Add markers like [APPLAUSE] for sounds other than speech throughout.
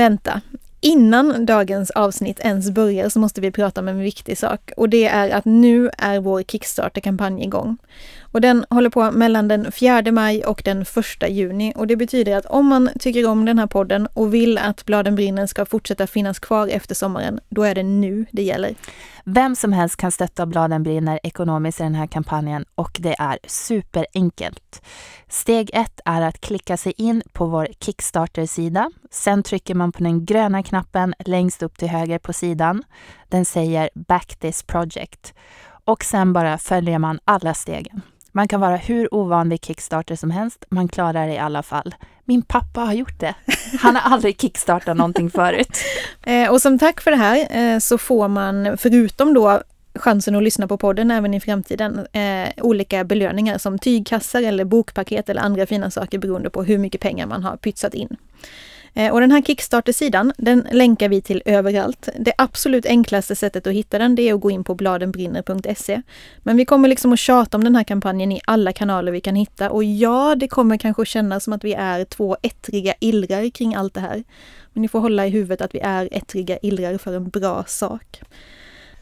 Vänta, Innan dagens avsnitt ens börjar så måste vi prata om en viktig sak och det är att nu är vår Kickstarter-kampanj igång. Och den håller på mellan den 4 maj och den 1 juni och det betyder att om man tycker om den här podden och vill att Bladen brinner ska fortsätta finnas kvar efter sommaren, då är det nu det gäller. Vem som helst kan stötta Bladen brinner ekonomiskt i den här kampanjen och det är superenkelt. Steg ett är att klicka sig in på vår Kickstarter-sida. Sen trycker man på den gröna knappen längst upp till höger på sidan. Den säger Back this project. Och sen bara följer man alla stegen. Man kan vara hur ovan vid Kickstarter som helst, man klarar det i alla fall. Min pappa har gjort det. Han har aldrig kickstartat någonting förut. [LAUGHS] Eh, och som tack för det här eh, så får man, förutom då chansen att lyssna på podden även i framtiden, eh, olika belöningar som tygkassar eller bokpaket eller andra fina saker beroende på hur mycket pengar man har pytsat in. Eh, och den här Kickstarter-sidan, den länkar vi till överallt. Det absolut enklaste sättet att hitta den, det är att gå in på bladenbrinner.se. Men vi kommer liksom att tjata om den här kampanjen i alla kanaler vi kan hitta och ja, det kommer kanske att kännas som att vi är två ettriga illrar kring allt det här. Men ni får hålla i huvudet att vi är ettriga illrar för en bra sak.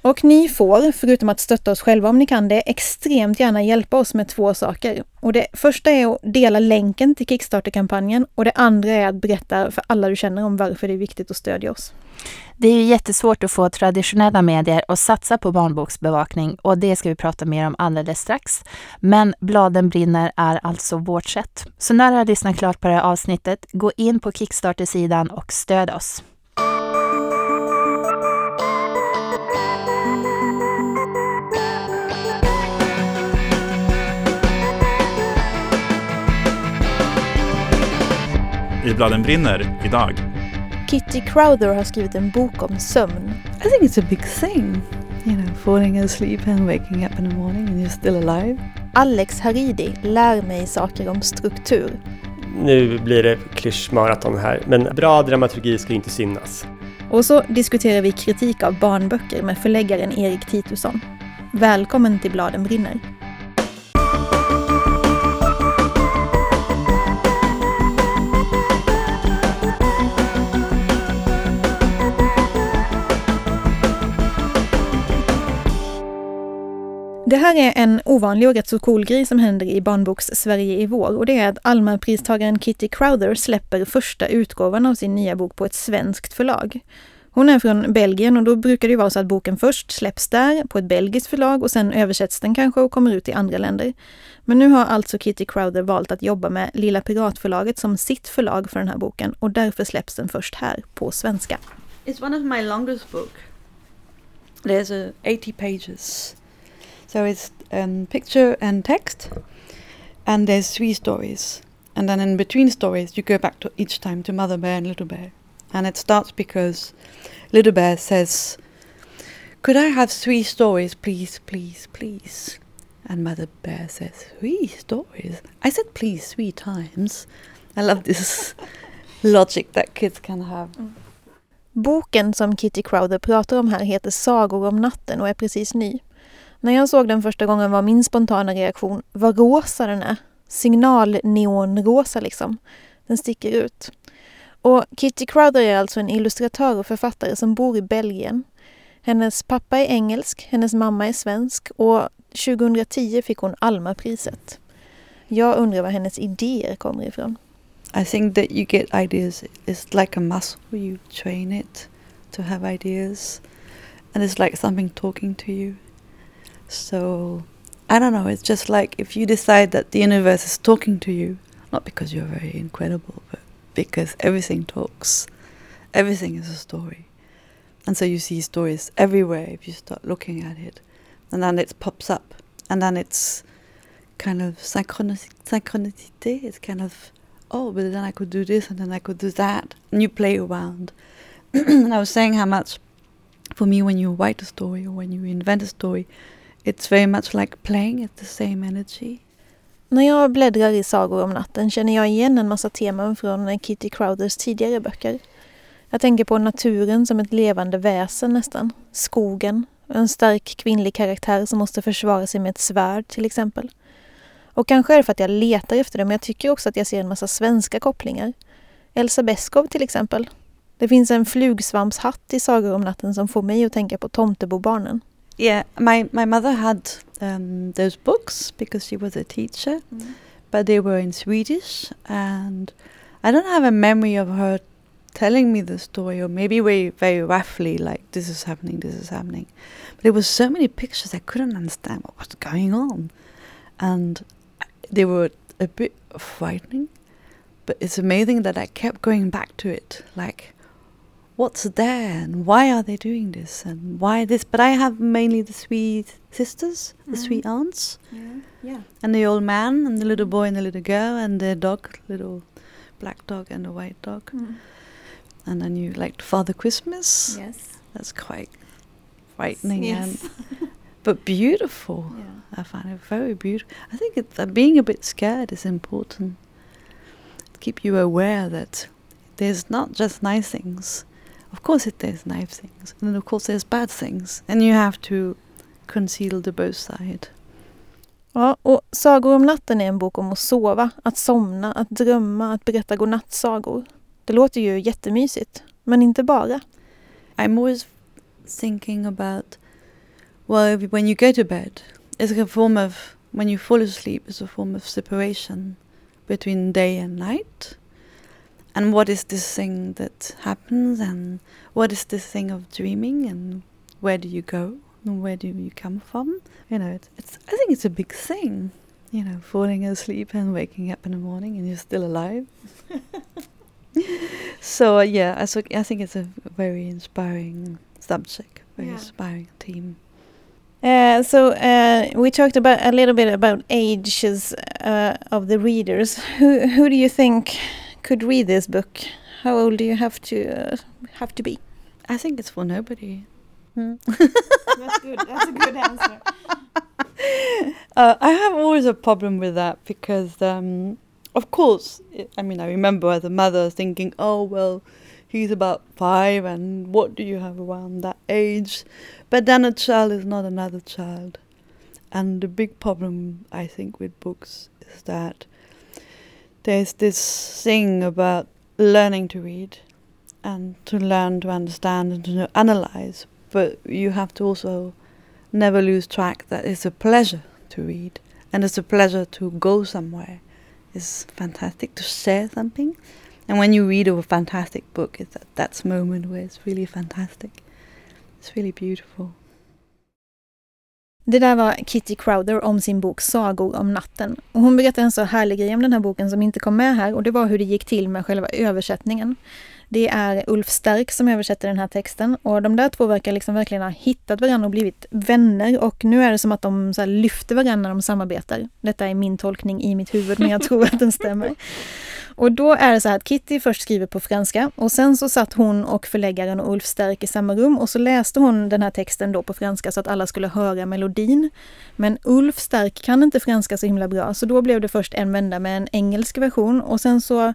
Och ni får, förutom att stötta oss själva om ni kan det, extremt gärna hjälpa oss med två saker. Och det första är att dela länken till Kickstarter-kampanjen och det andra är att berätta för alla du känner om varför det är viktigt att stödja oss. Det är ju jättesvårt att få traditionella medier att satsa på barnboksbevakning och det ska vi prata mer om alldeles strax. Men Bladen brinner är alltså vårt sätt. Så när du har lyssnat klart på det här avsnittet, gå in på Kickstarter-sidan och stöd oss. I Bladen brinner idag. Kitty Crowther har skrivit en bok om sömn. I think it's a big thing. You know, falling asleep and waking up in the morning and you're still alive. Alex Haridi lär mig saker om struktur. Nu blir det klyschmaraton här, men bra dramaturgi ska inte synas. Och så diskuterar vi kritik av barnböcker med förläggaren Erik Titusson. Välkommen till Bladen brinner. Här är en ovanlig och rätt så cool grej som händer i barnboks-Sverige i vår och det är att Alma-pristagaren Kitty Crowther släpper första utgåvan av sin nya bok på ett svenskt förlag. Hon är från Belgien och då brukar det vara så att boken först släpps där på ett belgiskt förlag och sen översätts den kanske och kommer ut i andra länder. Men nu har alltså Kitty Crowther valt att jobba med Lilla Piratförlaget som sitt förlag för den här boken och därför släpps den först här på svenska. It's one of my longest book. There's a 80 pages. So it's um, picture and text, and there's three stories. And then in between stories, you go back to each time to Mother Bear and Little Bear. And it starts because Little Bear says, Could I have three stories, please, please, please? And Mother Bear says, Three stories? I said please three times. I love this [LAUGHS] logic that kids can have. Boken som Kitty Crowther pratar om här heter Sagor om natten och är precis ny. När jag såg den första gången var min spontana reaktion vad rosa den är. Signalneonrosa, liksom. Den sticker ut. Och Kitty Crowther är alltså en illustratör och författare som bor i Belgien. Hennes pappa är engelsk, hennes mamma är svensk och 2010 fick hon Alma-priset. Jag undrar var hennes idéer kommer ifrån. I think that you get ideas. It's like a muscle. You train it to have ideas. And it's like something talking to you. So I don't know, it's just like if you decide that the universe is talking to you, not because you're very incredible, but because everything talks. Everything is a story. And so you see stories everywhere if you start looking at it. And then it pops up. And then it's kind of synchronicity. It's kind of, oh, but then I could do this and then I could do that. And you play around. [CLEARS THROAT] and I was saying how much, for me, when you write a story or when you invent a story, It's very much like playing at the same energy. När jag bläddrar i Sagor om natten känner jag igen en massa teman från Kitty Crowders tidigare böcker. Jag tänker på naturen som ett levande väsen nästan. Skogen, en stark kvinnlig karaktär som måste försvara sig med ett svärd till exempel. Och kanske är det för att jag letar efter det, men jag tycker också att jag ser en massa svenska kopplingar. Elsa Beskow till exempel. Det finns en flugsvampshatt i Sagor om natten som får mig att tänka på Tomtebobarnen. Yeah, my, my mother had um, those books because she was a teacher, but they were in Swedish, and I don't have a memory of her telling me the story, or maybe very, very roughly, like this is happening, this is happening. But there were so many pictures I couldn't understand what was going on, and they were a bit frightening. But it's amazing that I kept going back to it, like what's there and why are they doing this and why this but i have mainly the three sisters the three aunts. Yeah. and the old man and the little boy and the little girl and the dog little black dog and a white dog. And then you like father christmas. Yes. that's quite frightening and [LAUGHS] but beautiful. I find it very beautiful. I think it, uh, being a bit scared is important. Keep you aware that there's not just nice things of course it there's nice things and of course there's bad things and you have to conceal the both side Ja, och Sagor om natten är en bok om att sova, att somna, att drömma, att berätta godnattsagor. Det låter ju jättemysigt, men inte bara. i'm always thinking about well when you go to bed it's a form of when you fall asleep it's a form of separation between day and night and what is this thing that happens? And what is this thing of dreaming? And where do you go? And where do you come from? You know it's, it's i think it's a big thing you know falling asleep and waking up in the morning and you're still alive. [LAUGHS] So uh, yeah I, so, I think it's a very inspiring subject very Yeah. inspiring theme. Uh, so uh, we talked about a little bit about ages uh, of the readers. Who who do you think could read this book? How old do you have to uh, have to be? i think it's for nobody That's good. That's a good answer. [LAUGHS] uh, I have always a problem with that because, um, of course, i I mean, I remember as a mother thinking, oh, well, he's about five, and what do you have around that age? But then a child is not another child. And the big problem, I think, with books is that there's this thing about learning to read and to learn to understand and to analyze, but you have to also never lose track that it's a pleasure to read and it's a pleasure to go somewhere. It's fantastic to share something. And when you read a fantastic book, it's at that moment where it's really fantastic. It's really beautiful. Det där var Kitty Crowder om sin bok Sagor om natten. Och hon berättade en så härlig grej om den här boken som inte kom med här och det var hur det gick till med själva översättningen. Det är Ulf Stark som översätter den här texten och de där två verkar liksom verkligen ha hittat varandra och blivit vänner och nu är det som att de så här lyfter varandra när de samarbetar. Detta är min tolkning i mitt huvud men jag tror att den stämmer. [LAUGHS] Och då är det så här att Kitty först skriver på franska och sen så satt hon och förläggaren och Ulf Stärk i samma rum och så läste hon den här texten då på franska så att alla skulle höra melodin. Men Ulf Stark kan inte franska så himla bra så då blev det först en vända med en engelsk version och sen så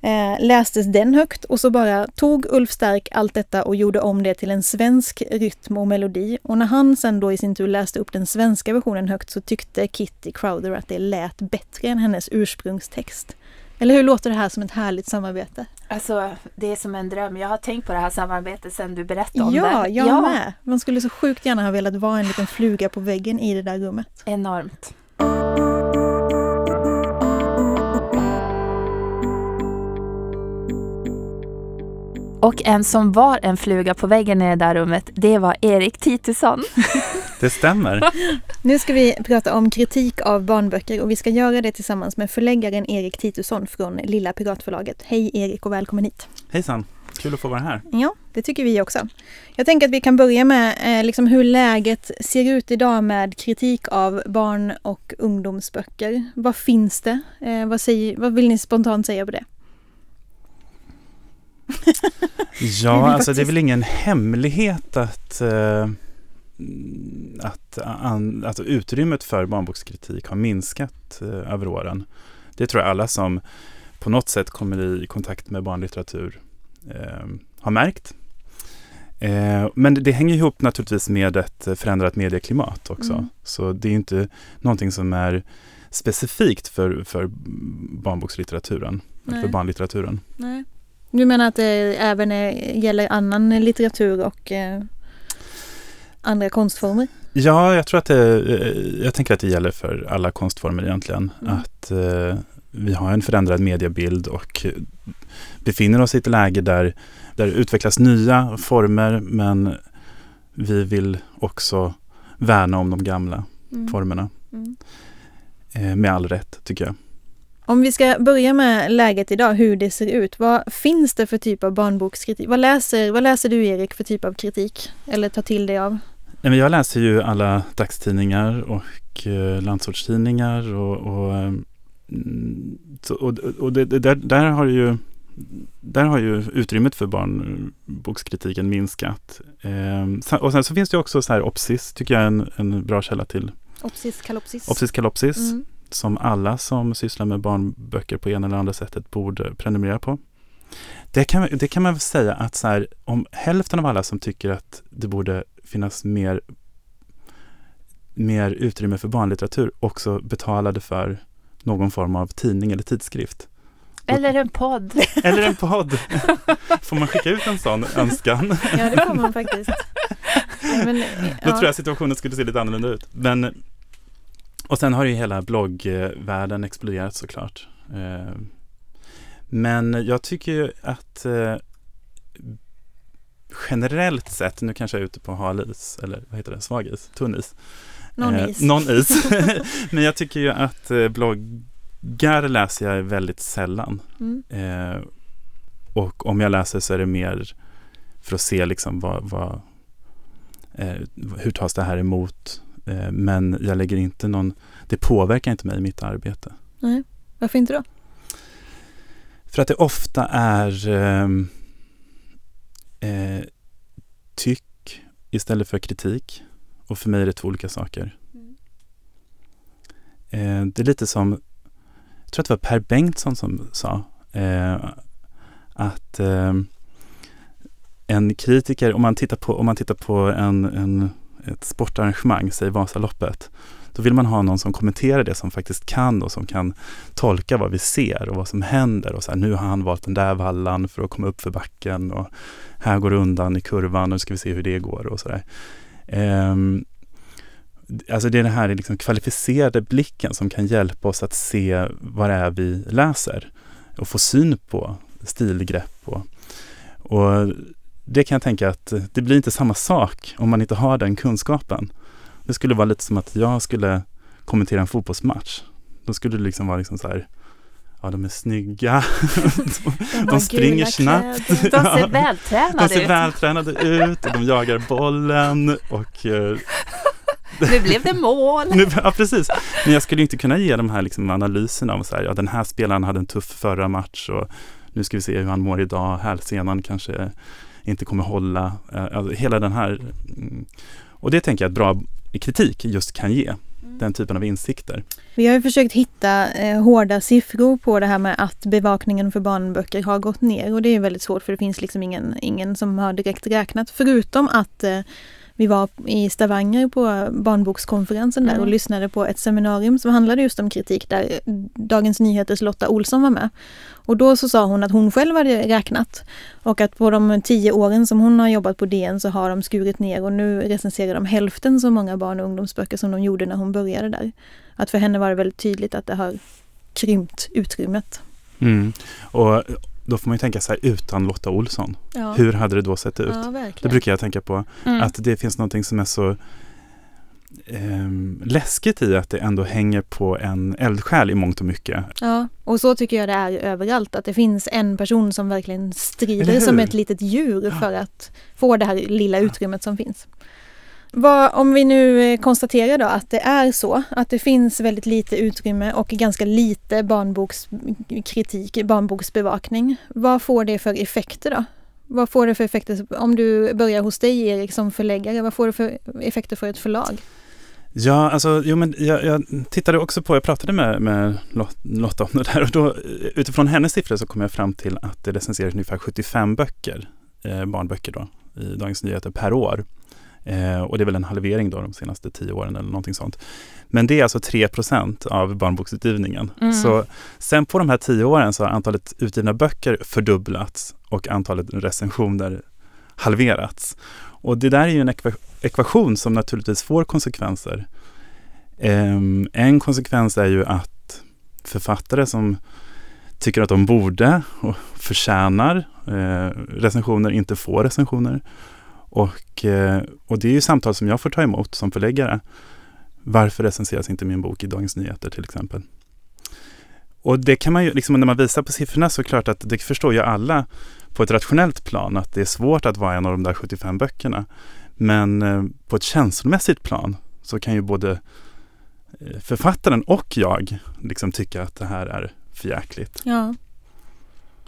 eh, lästes den högt och så bara tog Ulf Stark allt detta och gjorde om det till en svensk rytm och melodi. Och när han sen då i sin tur läste upp den svenska versionen högt så tyckte Kitty Crowder att det lät bättre än hennes ursprungstext. Eller hur låter det här som ett härligt samarbete? Alltså, det är som en dröm. Jag har tänkt på det här samarbetet sedan du berättade om Ja, det. jag med. Man skulle så sjukt gärna ha velat vara en liten fluga på väggen i det där rummet. Enormt. Och en som var en fluga på väggen i det där rummet, det var Erik Titusson. [LAUGHS] Det stämmer. [LAUGHS] Nu ska vi prata om kritik av barnböcker och vi ska göra det tillsammans med förläggaren Erik Titusson från Lilla Piratförlaget. Hej Erik och välkommen hit! Hejsan, kul att få vara här. Ja, det tycker vi också. Jag tänker att vi kan börja med eh, liksom hur läget ser ut idag med kritik av barn och ungdomsböcker. Vad finns det? Eh, vad, säger, vad vill ni spontant säga på det? [LAUGHS] Ja, alltså det är faktiskt- väl ingen hemlighet att, eh, att, an, att utrymmet för barnbokskritik har minskat eh, över åren. Det tror jag alla som på något sätt kommer i kontakt med barnlitteratur eh, har märkt. Eh, men det, det hänger ihop naturligtvis med ett förändrat medieklimat också. Mm. Så det är inte någonting som är specifikt för, för barnbokslitteraturen, Nej. för barnlitteraturen. Nej. Du menar att det även är, gäller annan litteratur och eh, andra konstformer? Ja, jag tror att det, eh, jag tänker att det gäller för alla konstformer egentligen. Mm. Att eh, vi har en förändrad mediebild och befinner oss i ett läge där, där det utvecklas nya former men vi vill också värna om de gamla Mm. formerna. Mm. Eh, med all rätt, tycker jag. Om vi ska börja med läget idag, hur det ser ut. Vad finns det för typ av barnbokskritik? Vad läser, vad läser du Erik för typ av kritik? Eller tar till dig av? Nej, jag läser ju alla dagstidningar och eh, landsortstidningar och, och, eh, mm, så, och, och det, där, där har ju där har ju utrymmet för barnbokskritiken minskat. Eh, sen- och sen så finns det också så här Opsis, tycker jag är en, en bra källa till. Opsis kalopsis? Opsis kalopsis, Mm. Som alla som sysslar med barnböcker på ena eller andra sättet borde prenumerera på. Det kan, det kan man väl säga att så här, om hälften av alla som tycker att det borde finnas mer, mer utrymme för barnlitteratur också betalade för någon form av tidning eller tidskrift. Eller en podd. [LAUGHS] Eller en podd. Får man skicka ut en sån önskan? Ja, det får man faktiskt. [LAUGHS] Men, Då ja. tror jag situationen skulle se lite annorlunda ut. Men, och sen har ju hela bloggvärlden exploderat såklart. Eh, Men jag tycker ju att eh, generellt sett, nu kanske jag är ute på hal is, eller vad heter det, svag is, tunn is. Någon Eh, is. Någon is. [LAUGHS] [LAUGHS] Men jag tycker ju att bloggar läser jag väldigt sällan. Mm. Eh, och om jag läser så är det mer för att se liksom vad, vad, eh, hur tas det här emot. Eh, men jag lägger inte någon, det påverkar inte mig i mitt arbete. Nej, varför inte då? För att det ofta är ehm, eh, tyck istället för kritik. Och för mig är det två olika saker. Eh, det är lite som, jag tror att det var Per Bengtsson som sa eh, att eh, en kritiker, om man tittar på, om man tittar på en, en, ett sportarrangemang, säg Vasaloppet, då vill man ha någon som kommenterar det som faktiskt kan och som kan tolka vad vi ser och vad som händer. Och så här, nu har han valt den där vallan för att komma upp för backen och här går det undan i kurvan och nu ska vi se hur det går och sådär. Um, ehm, alltså det är den här liksom kvalificerade blicken som kan hjälpa oss att se vad det är vi läser och få syn på stilgrepp och, och det kan jag tänka att det blir inte samma sak om man inte har den kunskapen. Det skulle vara lite som att jag skulle kommentera en fotbollsmatch. Då skulle det liksom vara liksom så här, ja de är snygga, [LAUGHS] de springer snabbt, [LAUGHS] De ser de vältränade ser ut. vältränade ut och de jagar bollen och eh, [LAUGHS] Nu blev det mål. nu, ja, precis. Men jag skulle inte kunna ge de här liksom analyserna om så här, ja den här spelaren hade en tuff förra match och nu ska vi se hur han mår idag, hälsenan kanske inte kommer hålla. Eh, Alltså, hela den här, mm. och det tänker jag att bra kritik just kan ge, den typen av insikter. Vi har ju försökt hitta eh, hårda siffror på det här med att bevakningen för barnböcker har gått ner och det är väldigt svårt för det finns liksom ingen, ingen som har direkt räknat förutom att eh, vi var i Stavanger på barnbokskonferensen där och Mm. lyssnade på ett seminarium som handlade just om kritik där Dagens Nyheters Lotta Olsson var med. Och då så sa hon att hon själv hade räknat och att på de tio åren som hon har jobbat på DN så har de skurit ner och nu recenserar de hälften så många barn och ungdomsböcker som de gjorde när hon började där. Att för henne var det väldigt tydligt att det har krympt utrymmet. Mm. Och då får man ju tänka så här, utan Lotta Olsson, Ja, hur hade det då sett ut? ja Det brukar jag tänka på. Mm. Att det finns någonting som är så ehm, läskigt i att det ändå hänger på en eldsjäl i mångt och mycket. Ja, och så tycker jag det är överallt. Att det finns en person som verkligen strider som ett litet djur för att få det här lilla utrymmet som finns. Vad, om vi nu eh, konstaterar då att det är så, att det finns väldigt lite utrymme och ganska lite barnbokskritik, mm, barnboksbevakning. Vad får det för effekter då? Vad får det för effekter, om du börjar hos dig Erik som förläggare, vad får det för effekter för ett förlag? Ja, alltså, jo, men jag, jag tittade också på, jag pratade med, med Lotta om det där och då utifrån hennes siffror så kom jag fram till att det recenseras ungefär 75 böcker, eh, barnböcker då, i Dagens Nyheter per år. Eh, och det är väl en halvering då de senaste tio åren eller någonting sånt. Men det är alltså 3% av barnboksutgivningen. Mm. Så sen på de här tio åren så har antalet utgivna böcker fördubblats och antalet recensioner halverats. Och det där är ju en ekva ekvation som naturligtvis får konsekvenser. Um, en konsekvens är ju att författare som tycker att de borde och förtjänar eh, recensioner inte får recensioner. Och, eh, och det är ju samtal som jag får ta emot som förläggare. Varför recenseras inte min bok i Dagens Nyheter till exempel? Och det kan man ju, liksom när man visar på siffrorna så är det klart att det förstår ju alla på ett rationellt plan att det är svårt att vara en av de där 75 böckerna. Men eh, på ett känslomässigt plan så kan ju både eh, författaren och jag liksom tycka att det här är förjäkligt. Ja.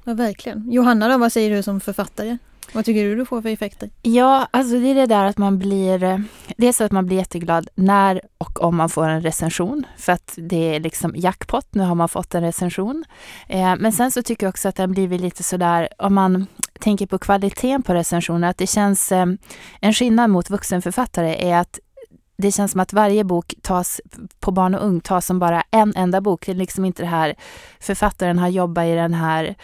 ja, verkligen. Johanna då, vad säger du som författare? Vad tycker du du får för effekter? Ja, alltså det är det där att man blir... Eh, det är så att man blir jätteglad när och om man får en recension. För att det är liksom jackpot, nu har man fått en recension. Eh, men sen så tycker jag också att det har blivit lite sådär, om man tänker på kvaliteten på recensioner, att det känns... Eh, en skillnad mot vuxenförfattare är att det känns som att varje bok tas på barn och ung tas som bara en enda bok. Det är liksom inte det här författaren har jobbat i den här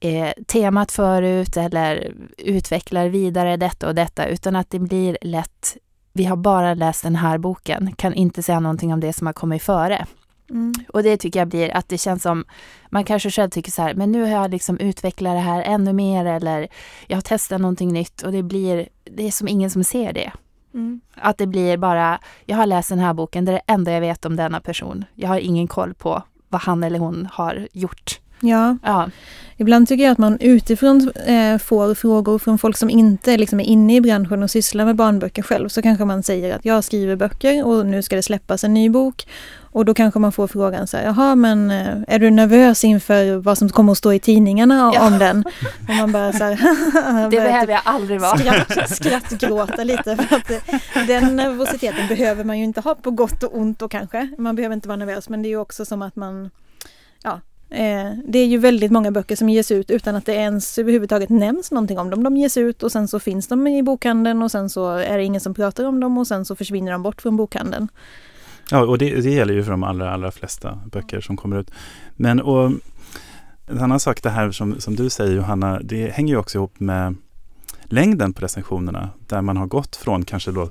eh, temat förut eller utvecklar vidare detta och detta, utan att det blir lätt, vi har bara läst den här boken, kan inte säga någonting om det som har kommit före. Mm. Och det tycker jag blir att det känns som, man kanske själv tycker så här, men nu har jag liksom utvecklat det här ännu mer eller jag har testat någonting nytt och det blir, det är som ingen som ser det. Mm. Att det blir bara, jag har läst den här boken, det är det enda jag vet om denna person. Jag har ingen koll på vad han eller hon har gjort. Ja, Ja, ibland tycker jag att man utifrån eh, får frågor från folk som inte liksom är inne i branschen och sysslar med barnböcker själv. Så kanske man säger att jag skriver böcker och nu ska det släppas en ny bok. Och då kanske man får frågan så här, jaha men eh, är du nervös inför vad som kommer att stå i tidningarna Ja. om den? Och man bara så här, [LAUGHS] det börjar behöver jag aldrig vara. skratt, skrattgråta lite för att det, den nervositeten behöver man ju inte ha på gott och ont och kanske. Man behöver inte vara nervös men det är ju också som att man ja, eh, det är ju väldigt många böcker som ges ut utan att det ens överhuvudtaget nämns någonting om dem. De ges ut och sen så finns de i bokhandeln och sen så är det ingen som pratar om dem och sen så försvinner de bort från bokhandeln. Ja, och det, det gäller ju för de allra, allra flesta böcker som kommer ut. Men och en annan sak det här som, som du säger Johanna, det hänger ju också ihop med längden på recensionerna. Där man har gått från kanske då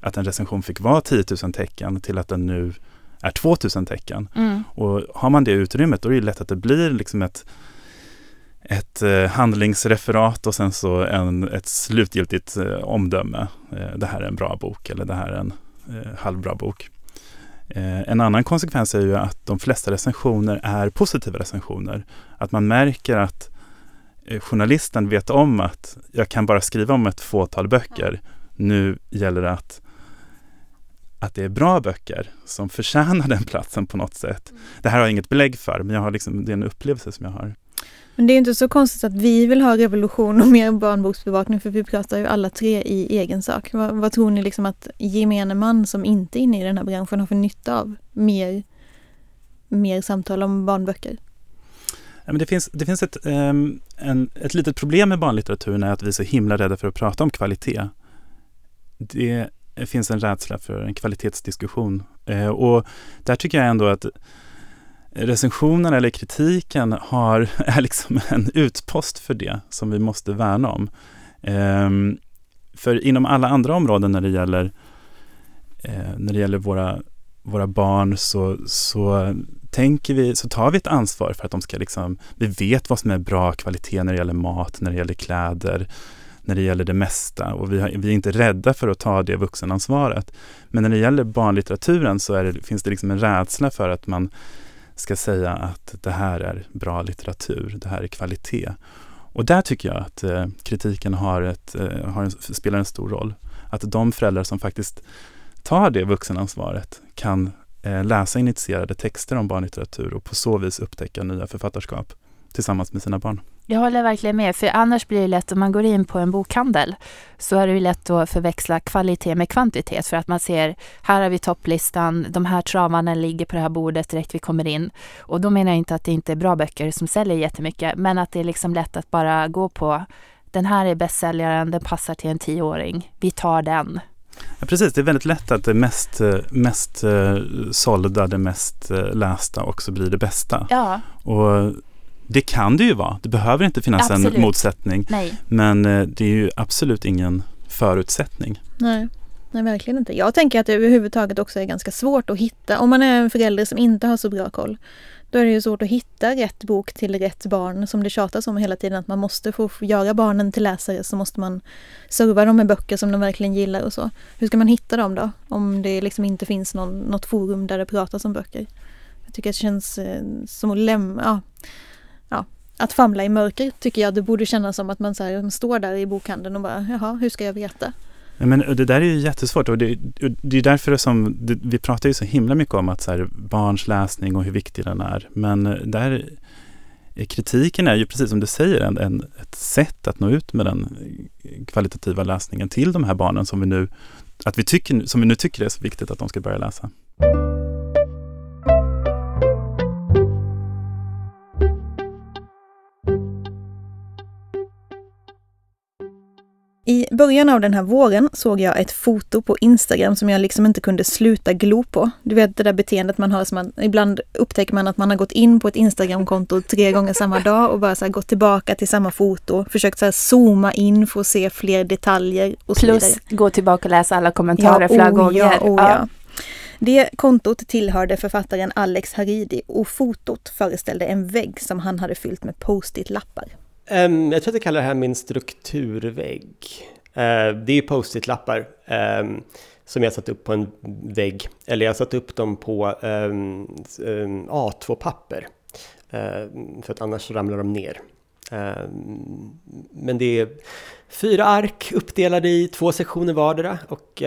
att en recension fick vara 10 000 tecken till att den nu är 2 000 tecken. Mm. Och har man det utrymmet då är det lätt att det blir liksom ett, ett eh, handlingsreferat och sen så en, ett slutgiltigt eh, omdöme. Eh, det här är en bra bok eller det här är en halvbra bok. En annan konsekvens är ju att de flesta recensioner är positiva recensioner. Att man märker att journalisten vet om att jag kan bara skriva om ett fåtal böcker. Nu gäller det att, att det är bra böcker som förtjänar den platsen på något sätt. Det här har jag inget belägg för, men jag har liksom, det är en upplevelse som jag har. Men det är inte så konstigt att vi vill ha revolution och mer barnboksbevakning för vi pratar ju alla tre i egen sak. Vad, vad tror ni liksom att gemene man som inte är inne i den här branschen har för nytta av mer, mer samtal om barnböcker? Men det finns, det finns ett, ehm, en, ett litet problem med barnlitteraturen är att vi är så himla rädda för att prata om kvalitet. Det Eh, finns en rädsla för en kvalitetsdiskussion. Eh, och där tycker jag ändå att recensionen eller kritiken har, [LAUGHS] är liksom en utpost för det som vi måste värna om. Eh, för inom alla andra områden när det gäller, eh, när det gäller våra, våra barn så, så tänker vi, så tar vi ett ansvar för att de ska liksom, vi vet vad som är bra kvalitet när det gäller mat, när det gäller kläder, när det gäller det mesta och vi, har, vi är inte rädda för att ta det vuxenansvaret. Men när det gäller barnlitteraturen så är det, finns det liksom en rädsla för att man ska säga att det här är bra litteratur, det här är kvalitet. Och där tycker jag att eh, kritiken har ett, eh, har en, spelar en stor roll. Att de föräldrar som faktiskt tar det vuxenansvaret kan eh, läsa initierade texter om barnlitteratur och på så vis upptäcka nya författarskap tillsammans med sina barn. Jag håller verkligen med, för annars blir det lätt om man går in på en bokhandel så är det ju lätt att förväxla kvalitet med kvantitet för att man ser här har vi topplistan, de här travarna ligger på det här bordet direkt vi kommer in. Och då menar jag inte att det inte är bra böcker som säljer jättemycket, men att det är liksom lätt att bara gå på den här är bästsäljaren, den passar till en tioåring, vi tar den. Ja, precis, det är väldigt lätt att det mest, mest eh, sålda, det mest eh, lästa också blir det bästa. Ja, Och det kan det ju vara. Det behöver inte finnas Absolut. en motsättning. nej. Men eh, det är ju absolut ingen förutsättning. Nej. Nej, verkligen inte. Jag tänker att det överhuvudtaget också är ganska svort att hitta. Om man är en förälder som inte har så bra koll, då är det ju svårt att hitta rätt bok till rätt barn. Som det tjatas om hela tiden, att man måste få göra barnen till läsare så måste man serva dem med böcker som de verkligen gillar och så. Hur ska man hitta dem då? Om det liksom inte finns någon, något forum där det pratas om böcker. Jag tycker att det känns eh, som att lämna, ja, ja, att famla i mörker tycker jag det borde kännas som att man, så här, man står där i bokhandeln och bara, jaha, hur ska jag veta? Ja, Men det där är ju jättesvårt och det, och det är därför som det, vi pratar ju så himla mycket om att så här, barns läsning och hur viktig den är. Men eh, där kritiken är ju precis som du säger en, en, ett sätt att nå ut med den kvalitativa läsningen till de här barnen som vi nu, att vi tycker, som vi nu tycker är så viktigt att de ska börja läsa. I början av den här våren såg jag ett foto på Instagram som jag liksom inte kunde sluta glo på. Du vet det där beteendet man har som man, ibland upptäcker man att man har gått in på ett Instagramkonto tre gånger samma dag och bara så gått tillbaka till samma foto, försökt så zooma in för att se fler detaljer och. Plus gå tillbaka och läsa alla kommentarer flera oh, gånger. Ja, oh, ja. Det kontot tillhörde författaren Alex Haridi och fotot föreställde en vägg som han hade fyllt med post-it-lappar. Um, jag tror att jag kallar det här min strukturvägg. Uh, det är ju post-it-lappar um, som jag satt upp på en vägg. Eller jag satt upp dem på um, A2-papper. Uh, för att annars ramlar de ner. Men det är fyra ark uppdelade i två sektioner vardera och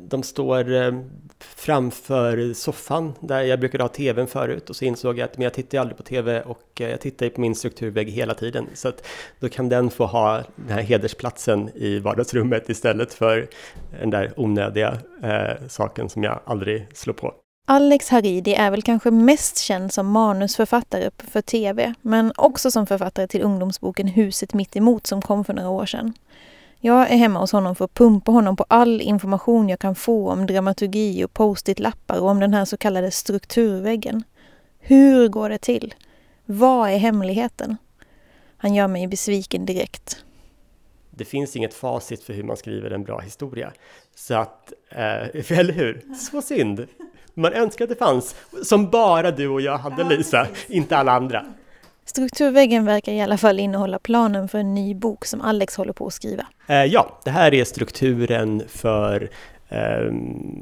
de står framför soffan där jag brukade ha tvn förut och så insåg jag att men jag tittar ju aldrig på tv och eh, jag tittar ju på min strukturvägg hela tiden så att då kan den få ha den här hedersplatsen i vardagsrummet istället för den där onödiga eh, saken som jag aldrig slår på. Alex Haridi är väl kanske mest känd som manusförfattare för tv, men också som författare till ungdomsboken Huset mitt emot som kom för några år sedan. Jag är hemma hos honom för att pumpa honom på all information jag kan få om dramaturgi och post-it-lappar och om den här så kallade strukturväggen. Hur går det till? Vad är hemligheten? Han gör mig besviken direkt. Det finns inget facit för hur man skriver en bra historia. Så att, eh, [LAUGHS] eller hur? Så synd! Man önskar att det fanns, som bara du och jag hade Lisa, inte alla andra. Strukturväggen verkar i alla fall innehålla planen för en ny bok som Alex håller på att skriva. Eh, ja, det här är strukturen för eh,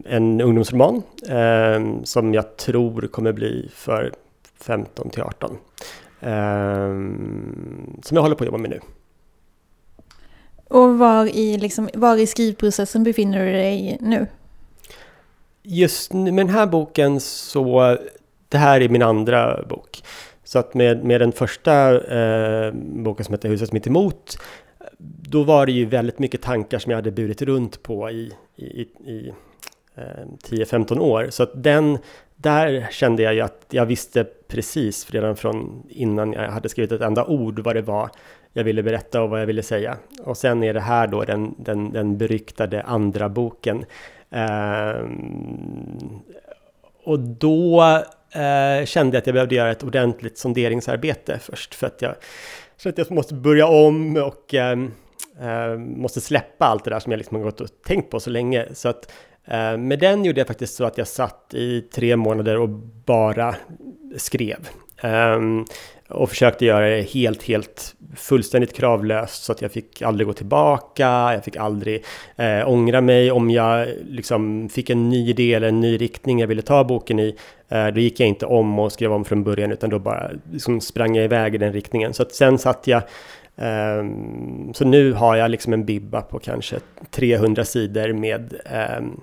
en ungdomsroman eh, som jag tror kommer bli för 15 till 18. Eh, som jag håller på att jobba med nu. Och var i, liksom, var i skrivprocessen befinner du dig nu? Just nu, med den här boken så, det här är min andra bok. Så att med, med den första eh, boken som heter Huset mitt emot, då var det ju väldigt mycket tankar som jag hade burit runt på i, i, i, i eh, 10-15 år. Så att den, där kände jag ju att jag visste precis redan från innan jag hade skrivit ett enda ord vad det var jag ville berätta och vad jag ville säga. Och sen är det här då den, den, den beryktade andra boken. Eh, och då eh, kände jag att jag behövde göra ett ordentligt sonderingsarbete först för att jag kände att jag måste börja om och eh, måste släppa allt det där som jag liksom har gått och tänkt på så länge. Så att eh, med den gjorde jag faktiskt så att jag satt i tre månader och bara skrev. Ehm, och försökte göra det helt, helt fullständigt kravlöst så att jag fick aldrig gå tillbaka, jag fick aldrig eh, ångra mig om jag liksom fick en ny idé eller en ny riktning jag ville ta boken i. Eh, då gick jag inte om och skrev om från början utan då bara liksom sprang jag iväg i den riktningen. Så att sen satt jag Um, så nu har jag liksom en bibba på kanske 300 sidor med um,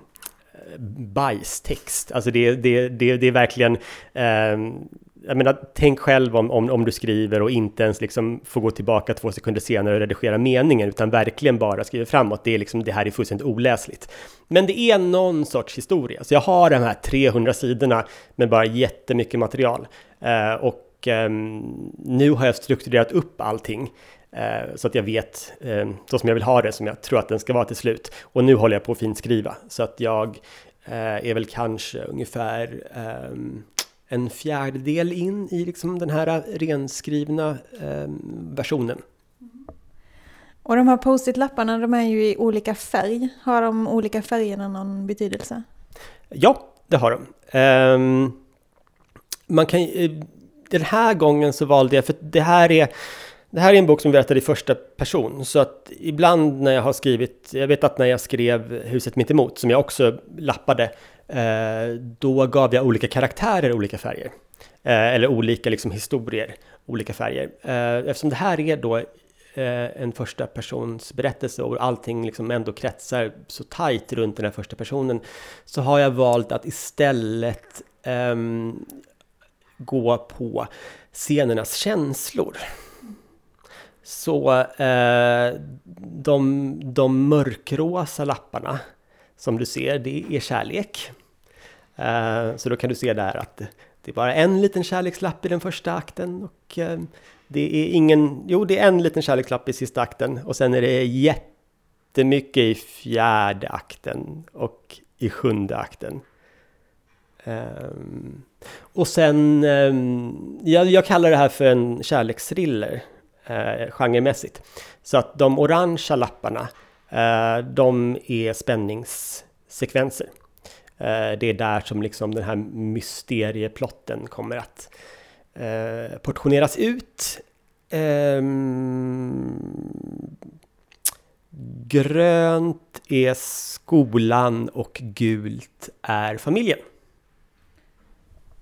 bajstext. Alltså det, det, det, det är verkligen um, jag menar, tänk själv om, om, om du skriver och inte ens liksom får gå tillbaka två sekunder senare och redigera meningen, utan verkligen bara skriver framåt. Det, är liksom, det här är fullständigt oläsligt. Men det är någon sorts historia. Så jag har de här 300 sidorna med bara jättemycket material. Eh, och eh, nu har jag strukturerat upp allting. Eh, så att jag vet eh, så som jag vill ha det, som jag tror att den ska vara till slut. Och nu håller jag på att finskriva, så att jag eh, är väl kanske ungefär ehm, en fjärdedel in i liksom den här renskrivna ehm, versionen. Och de här post-it-lapparna, de är ju i olika färg. Har de olika färgerna någon betydelse? Ja, det har de. Um, man kan, den här gången så valde jag, för det här är det här är en bok som berättar i första person, så att ibland när jag har skrivit, jag vet att när jag skrev Huset mitt emot, som jag också lappade, eh, Eh, då gav jag olika karaktärer olika färger. Eh, eller olika liksom, historier, olika färger. Eh, eftersom det här är då eh, en första persons berättelse och allting liksom ändå kretsar så tajt runt den här första personen, så har jag valt att istället um, gå på scenernas känslor. Så eh, de, de mörkrosa lapparna som du ser, det är kärlek. Eh, så då kan du se där att det är bara en liten kärlekslapp i den första akten och eh, det är ingen, jo det är en liten kärlekslapp i sista akten och sen är det jättemycket i fjärde akten och i sjunde akten. Eh, och sen, jag, jag, kallar det här för en kärleksthriller eh, genremässigt. Så att de orangea lapparna, de är spänningssekvenser. Eh, det är där som liksom den här mysterieplotten kommer att eh, portioneras ut. Ehm, grönt är skolan och gult är familjen.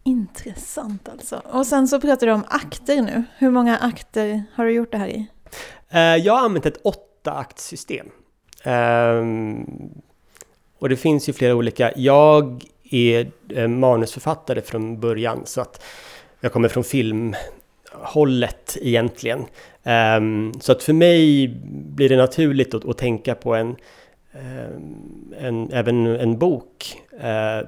Intressant alltså. Och sen så pratar du om akter nu. Hur många akter har du gjort det här i? Eh, jag har använt ett åtta aktsystem. Ehm, och det finns ju flera olika. Jag är eh, manusförfattare från början så att jag kommer från filmhållet egentligen. Ehm, så att för mig blir det naturligt att, tänka på en, ehm, en, även en bok ehm,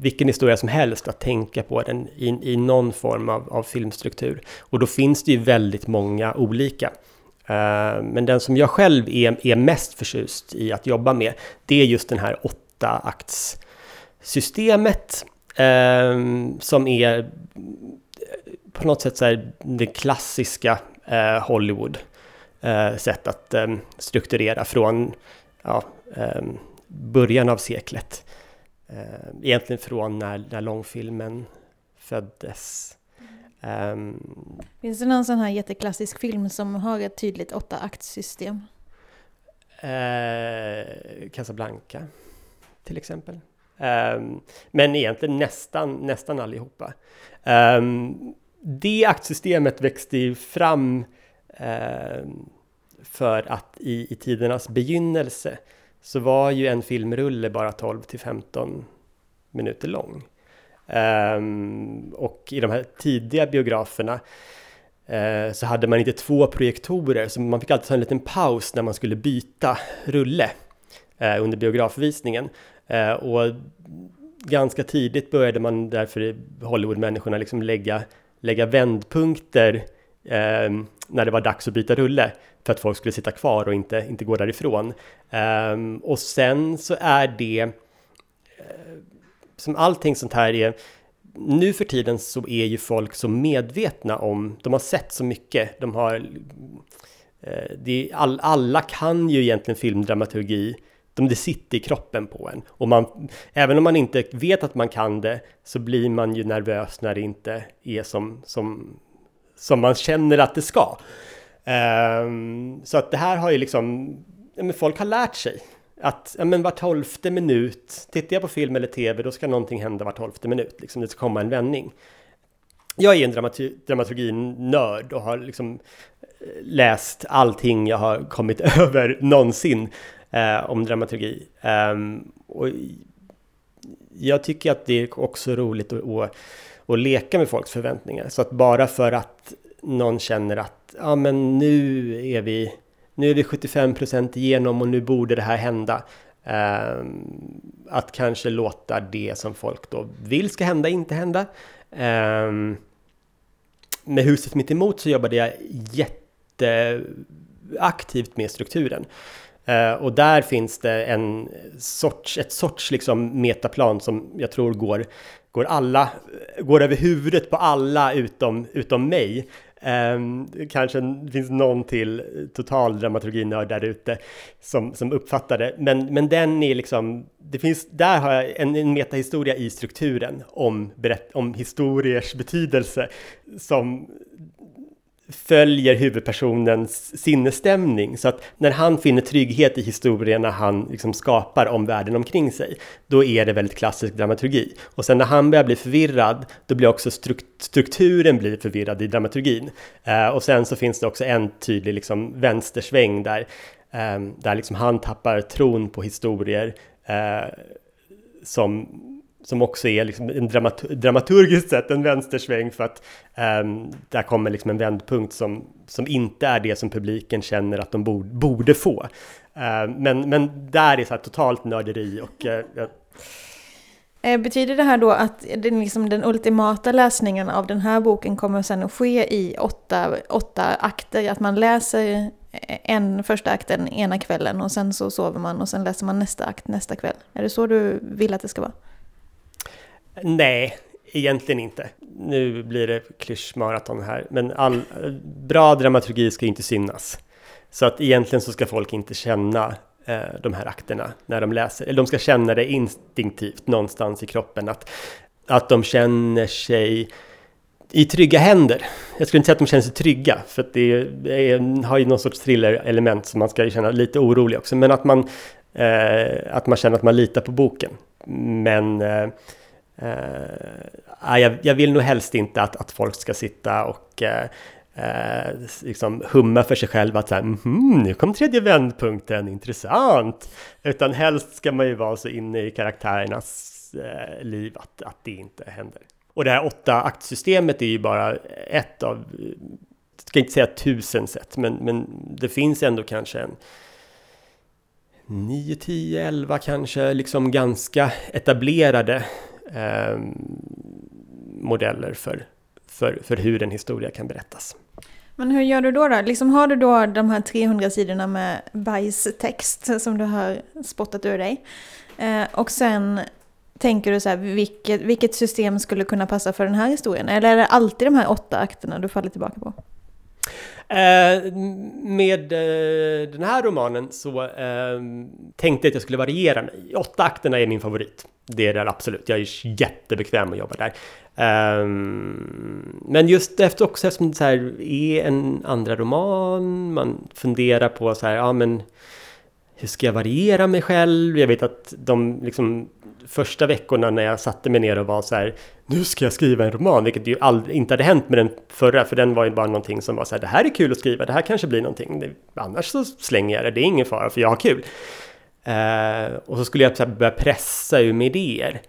vilken historia som helst att tänka på den i, i någon form av, av, filmstruktur. Och då finns det ju väldigt många olika. Eh, men den som jag själv är, är mest förtjust i att jobba med, det är just den här åtta aktssystemet eh, som är eh, på något sätt så här det klassiska Hollywood sätt att strukturera från ja, början av seklet. Egentligen från när, när långfilmen föddes. Um, Finns det någon sån här jätteklassisk film som har ett tydligt åtta aktsystem? Eh, Casablanca till exempel. Um, men egentligen nästan, nästan allihopa. Um, det aktsystemet växte ju fram um, för att i, i tidernas begynnelse så var ju en filmrulle bara 12 till 15 minuter lång. Um, och i de här tidiga biograferna uh, så hade man inte två projektorer, så man fick alltid ta en liten paus när man skulle byta rulle uh, under biografvisningen. Uh, och ganska tidigt började man därför, Hollywood-människorna, liksom lägga, lägga vändpunkter ehm, när det var dags att byta rulle för att folk skulle sitta kvar och inte, inte gå därifrån. Um, och sen så är det, uh, som allting sånt här är, nu för tiden så är ju folk så medvetna om, de har sett så mycket, de har, eh, det är, all, alla kan ju egentligen filmdramaturgi, de, det sitter i kroppen på en. Och man, även om man inte vet att man kan det, så blir man ju nervös när det inte är som, som, som man känner att det ska. Um, så att det här har ju liksom, men folk har lärt sig att ja, men var tolfte minut, tittar jag på film eller tv, då ska någonting hända var tolfte minut, liksom det ska komma en vändning. Jag är en dramatur dramaturginörd och har liksom eh, läst allting jag har kommit [LAUGHS] över någonsin eh, om dramaturgi. Um, och jag tycker att det är också roligt att, att, att leka med folks förväntningar. Så att bara för att någon känner att ja, men nu är vi nu är vi 75% igenom och nu borde det här hända. Eh, att kanske låta det som folk då vill ska hända inte hända. Eh, med huset mitt emot så jobbade jag jätteaktivt med strukturen. Eh, och där finns det en sorts, ett sorts liksom metaplan som jag tror går, går, alla, går över huvudet på alla utom, utom mig. Um, kanske finns någon till total dramaturginörd där ute som, som uppfattar det. Men, men den är liksom, det finns, där har jag en, en metahistoria i strukturen om, berätt, om historiers betydelse som följer huvudpersonens sinnesstämning. Så att när han finner trygghet i historierna han liksom skapar om världen omkring sig, då är det väldigt klassisk dramaturgi. Och sen när han börjar bli förvirrad, då blir också strukturen blir förvirrad i dramaturgin. Eh, och sen så finns det också en tydlig liksom vänstersväng där, eh, där liksom han tappar tron på historier eh, som som också är liksom en dramat dramaturgiskt sett en vänstersväng för att um, där kommer liksom en vändpunkt som, som inte är det som publiken känner att de borde, borde få. Uh, men, men där är så här totalt nörderi och uh, Betyder det här då att den, liksom, den ultimata läsningen av den här boken kommer sen att ske i åtta, åtta akter? Att man läser en första akten ena kvällen och sen så sover man och sen läser man nästa akt nästa kväll? Är det så du vill att det ska vara? Nej, egentligen inte. Nu blir det klyschmaraton här, men all bra dramaturgi ska inte synas. Så att egentligen så ska folk inte känna eh, de här akterna när de läser, eller de ska känna det instinktivt någonstans i kroppen, att, att de känner sig i trygga händer. Jag skulle inte säga att de känner sig trygga, för att det är, har ju någon sorts thriller-element som man ska känna lite orolig också, men att man, eh, att man känner att man litar på boken. Men eh, Eh, ah, jag, jag, vill nog helst inte att, att folk ska sitta och eh, eh liksom humma för sig själva att så här, mm, nu kom tredje vändpunkten, intressant. Utan helst ska man ju vara så inne i karaktärernas eh, liv att, att det inte händer. Och det här åtta aktsystemet är ju bara ett av, jag ska inte säga tusen sätt, men, men det finns ändå kanske en 9, 10, 11 kanske liksom ganska etablerade eh, modeller för, för, för hur en historia kan berättas. Men hur gör du då? då? Liksom har du då de här 300 sidorna med bajstext som du har spottat ur dig. Eh, och sen tänker du så här, vilket, vilket system skulle kunna passa för den här historien? Eller är det alltid de här åtta akterna du faller tillbaka på? Eh, med eh, den här romanen så ehm, tänkte jag att jag skulle variera mig. Åtta akterna är min favorit. Det är det absolut. Jag är jättebekväm att jobba där. Um, men just efter också eftersom det så här är en andra roman, man funderar på så här, ja men hur ska jag variera mig själv? Jag vet att de liksom första veckorna när jag satte mig ner och var så här, nu ska jag skriva en roman, vilket ju aldrig, inte hade hänt med den förra, för den var ju bara någonting som var så här, det här är kul att skriva, det här kanske blir någonting, det, annars så slänger jag det, det är ingen fara för jag har kul. Uh, och så skulle jag så börja pressa ur med idéer.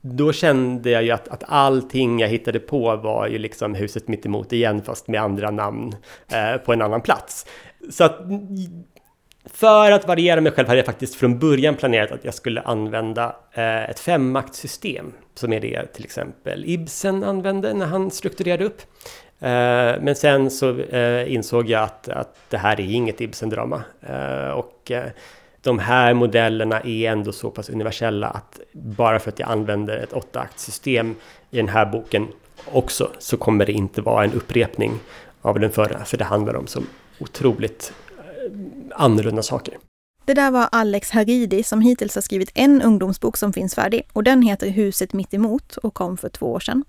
Då kände jag ju att, att allting jag hittade på var ju liksom huset mitt emot igen fast med andra namn uh, på en annan plats. Så att för att variera mig själv hade jag faktiskt från början planerat att jag skulle använda eh, ett femmaktssystem som är det till exempel Ibsen använde när han strukturerade upp. Eh, men sen så eh, insåg jag att, att det här är inget Ibsen-drama. Och de här modellerna är ändå så pass universella att bara för att jag använder ett åttaaktssystem i den här boken också så kommer det inte vara en upprepning av den förra, för det handlar om så otroligt annorlunda saker. Det där var Alex Haridi som hittills har skrivit en ungdomsbok som finns färdig och den heter Huset mitt emot och kom för två år sedan.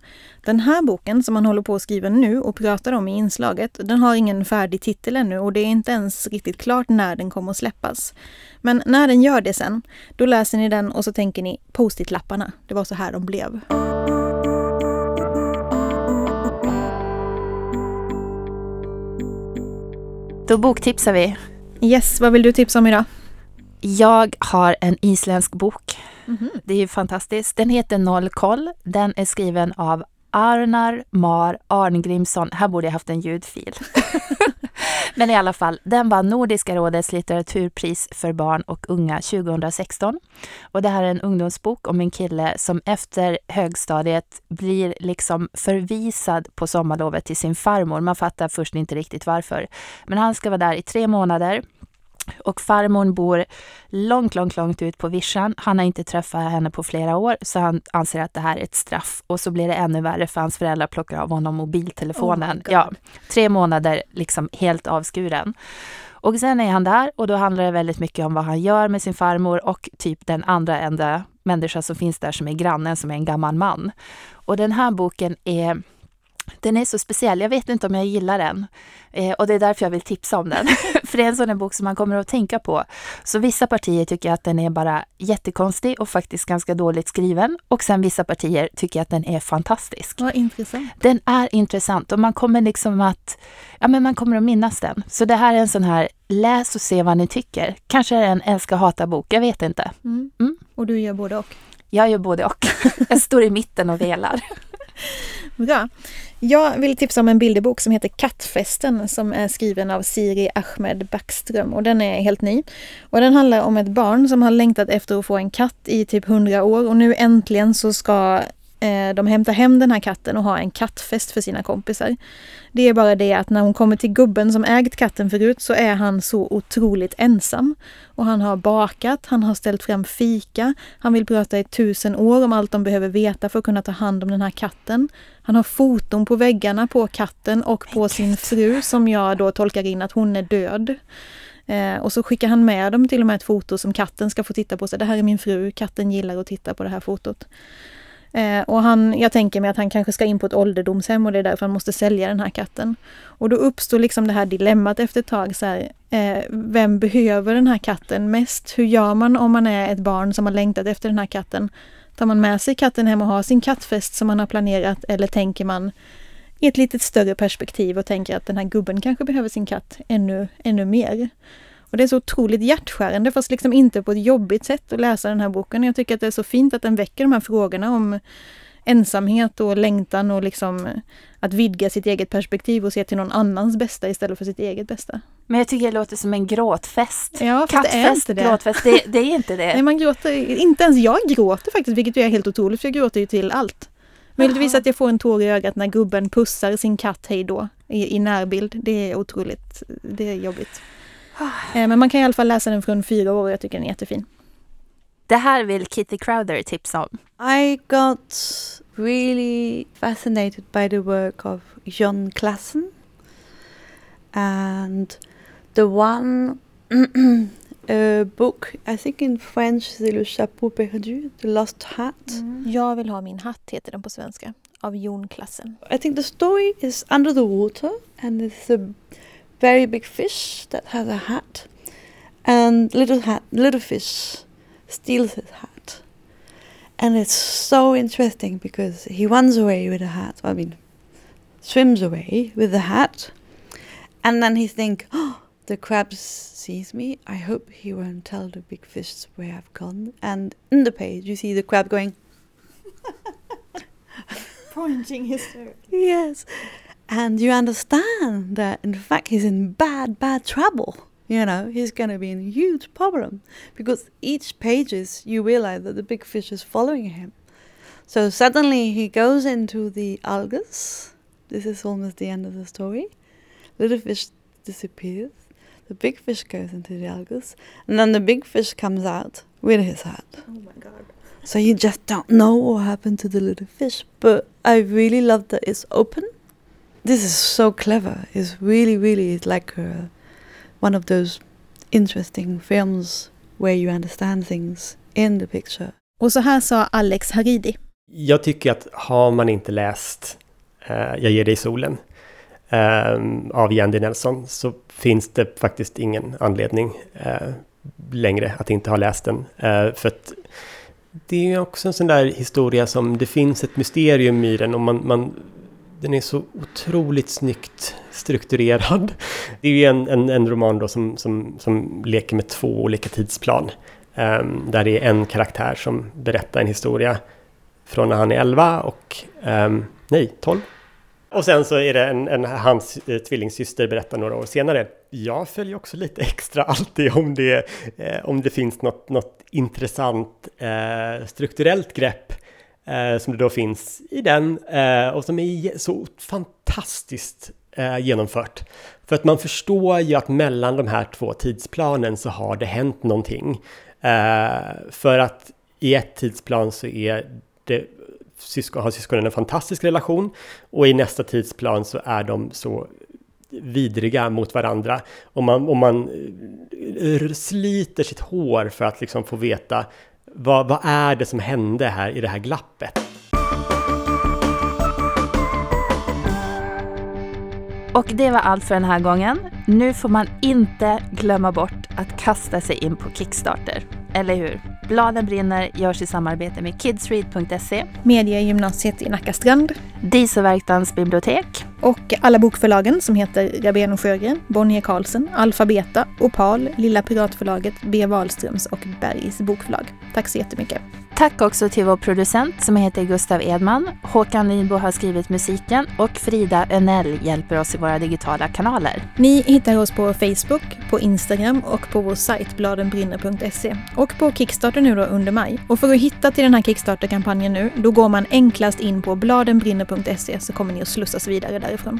Den här boken som han håller på att skriva nu och pratar om i inslaget, den har ingen färdig titel ännu och det är inte ens riktigt klart när den kommer att släppas. Men när den gör det sen, då läser ni den och så tänker ni post-it-lapparna. Det var så här de blev. Då boktipsar vi. Yes, vad vill du tipsa om idag? Jag har en isländsk bok. Mm -hmm. Det är ju fantastiskt. Den heter Noll koll. Den är skriven av Arnar Mar Arngrimsson. Här borde jag haft en ljudfil. [LAUGHS] Men i alla fall, den var Nordiska rådets litteraturpris för barn och unga 2016. Och det här är en ungdomsbok om en kille som efter högstadiet blir liksom förvisad på sommarlovet till sin farmor. Man fattar först inte riktigt varför. Men han ska vara där i tre månader och farmor bor långt, långt, långt ut på vischan. Han har inte träffat henne på flera år, så han anser att det här är ett straff. Och så blir det ännu värre för hans föräldrar plockar av honom mobiltelefonen. Oh ja, tre månader liksom helt avskuren. Och sen är han där och då handlar det väldigt mycket om vad han gör med sin farmor och typ den andra enda människa som finns där som är grannen, som är en gammal man. Och den här boken är den är så speciell. Jag vet inte om jag gillar den. Eh, och det är därför jag vill tipsa om den. [LAUGHS] För det är en sån bok som man kommer att tänka på. Så vissa partier tycker att den är bara jättekonstig och faktiskt ganska dåligt skriven. Och sen vissa partier tycker att den är fantastisk. Vad intressant. Den är intressant och man kommer liksom att, ja men man kommer att minnas den. Så det här är en sån här, läs och se vad ni tycker. Kanske är det en älska hata bok, jag vet inte. Mm. Mm. Och du gör både och. Jag gör både och. [LAUGHS] Jag står i mitten och velar. [LAUGHS] Bra. Jag vill tipsa om en bilderbok som heter Kattfesten som är skriven av Siri Ahmed Backström och den är helt ny. Och den handlar om ett barn som har längtat efter att få en katt i typ 100 år och nu äntligen så ska de hämta hem den här katten och ha en kattfest för sina kompisar. Det är bara det att när hon kommer till gubben som ägt katten förut så är han så otroligt ensam. Och han har bakat, han har ställt fram fika, han vill prata i tusen år om allt de behöver veta för att kunna ta hand om den här katten. Han har foton på väggarna på katten och på sin fru som jag då tolkar in att hon är död. Eh, och så skickar han med dem till och med ett foto som katten ska få titta på. Så det här är min fru, katten gillar att titta på det här fotot. Eh, och han, jag tänker mig att han kanske ska in på ett ålderdomshem och det är därför han måste sälja den här katten. Och då uppstår liksom det här dilemmat efter ett tag. Så här, eh, vem behöver den här katten mest? Hur gör man om man är ett barn som har längtat efter den här katten? Tar man med sig katten hem och har sin kattfest som man har planerat eller tänker man i ett lite större perspektiv och tänker att den här gubben kanske behöver sin katt ännu, ännu mer. Och det är så otroligt hjärtskärande fast liksom inte på ett jobbigt sätt att läsa den här boken. Jag tycker att det är så fint att den väcker de här frågorna om ensamhet och längtan och liksom att vidga sitt eget perspektiv och se till någon annans bästa istället för sitt eget bästa. Men jag tycker det låter som en gråtfest. Ja, Kattfest, det är inte det. gråtfest, det, det är inte det. Nej, man gråter, inte ens jag gråter faktiskt, vilket är helt otroligt för jag gråter ju till allt. Möjligtvis att jag får en tår i ögat när gubben pussar sin katt hej då i, i närbild. Det är otroligt, det är jobbigt. Eh, Men man kan i alla fall läsa den från fyra år och jag tycker den är jättefin. Det här vill Kitty Crowder tipsa om. I got really fascinated by the work of John Klassen. And the one [CLEARS THROAT] uh, book, I think in French, c'est Le Chapeau Perdu, The Lost Hat. Jag vill ha min hatt heter den på svenska, av Jon Klassen. I think the story is under the water and it's a very big fish that has a hat. And little hat, little fish steals his hat. And it's so interesting because he runs away with the hat. I mean, swims away with the hat. And then he think, oh, [GASPS] the crab sees me. I hope he won't tell the big fish where I've gone. And in the page, you see the crab going, [LAUGHS] Pointing his toe. Yes. And you understand that in fact he's in bad, bad trouble. You know, he's going to be in huge problem because each pages you realize that the big fish is following him. So suddenly he goes into the algas. This is almost the end of the story. Little fish disappears. The big fish goes into the algas. And then the big fish comes out with his hat. Oh my god. So you just don't know what happened to the little fish. But I really love that it's open. This is so clever. It's really, really like uh one of those interesting films where you understand things in the picture. Och så här sa Alex Haridi. Jag tycker att har man inte läst eh, Jag ger dig solen eh, av Jandy Nelson så finns det faktiskt ingen anledning eh, längre att inte ha läst den. För att det är också en sån där historia som det finns ett mysterium i den och man, man den är så otroligt snyggt strukturerad. Det är ju en, en, en roman då som, som, som leker med två olika tidsplan. Um, där det är en karaktär som berättar en historia från när han är 11 och um, Nej, 12. Och sen så är det en, en hans eh, tvillingsyster berättar några år senare. Jag följer också lite [LAUGHS] extra alltid om det, eh, om det finns något, något intressant eh, strukturellt grepp Eh, som det då finns i den eh, och som är så fantastiskt eh, genomfört. För att man förstår ju att mellan de här två tidsplanen så har det hänt någonting. Eh, för att i ett tidsplan så är det har syskonen en fantastisk relation och i nästa tidsplan så är de så vidriga mot varandra. Och man, och man eh, sliter sitt hår för att liksom få veta vad, vad är det som hände här i det här glappet. Och det var allt för den här gången. Nu får man inte glömma bort att kasta sig in på Kickstarter. Eller hur? Bladen brinner görs i samarbete med kidsread.se, Mediegymnasiet i Nacka Strand, Dieselverktans bibliotek och alla bokförlagen som heter Rabén och Sjögren, Bonnier Carlsen, Alfabeta, Opal, Lilla Piratförlaget, B. Wahlströms och Bergs bokförlag. Tack så jättemycket. Tack också till vår producent som heter Gustav Edman. Håkan Nybo har skrivit musiken och Frida Önell hjälper oss i våra digitala kanaler. Ni hittar oss på Facebook, på Instagram och på vår sajt bladenbrinner.se och på Kickstarter nu då under maj. Och för att hitta till den här Kickstarter-kampanjen nu, då går man enklast in på bladenbrinner.se så kommer ni att slussas vidare därifrån.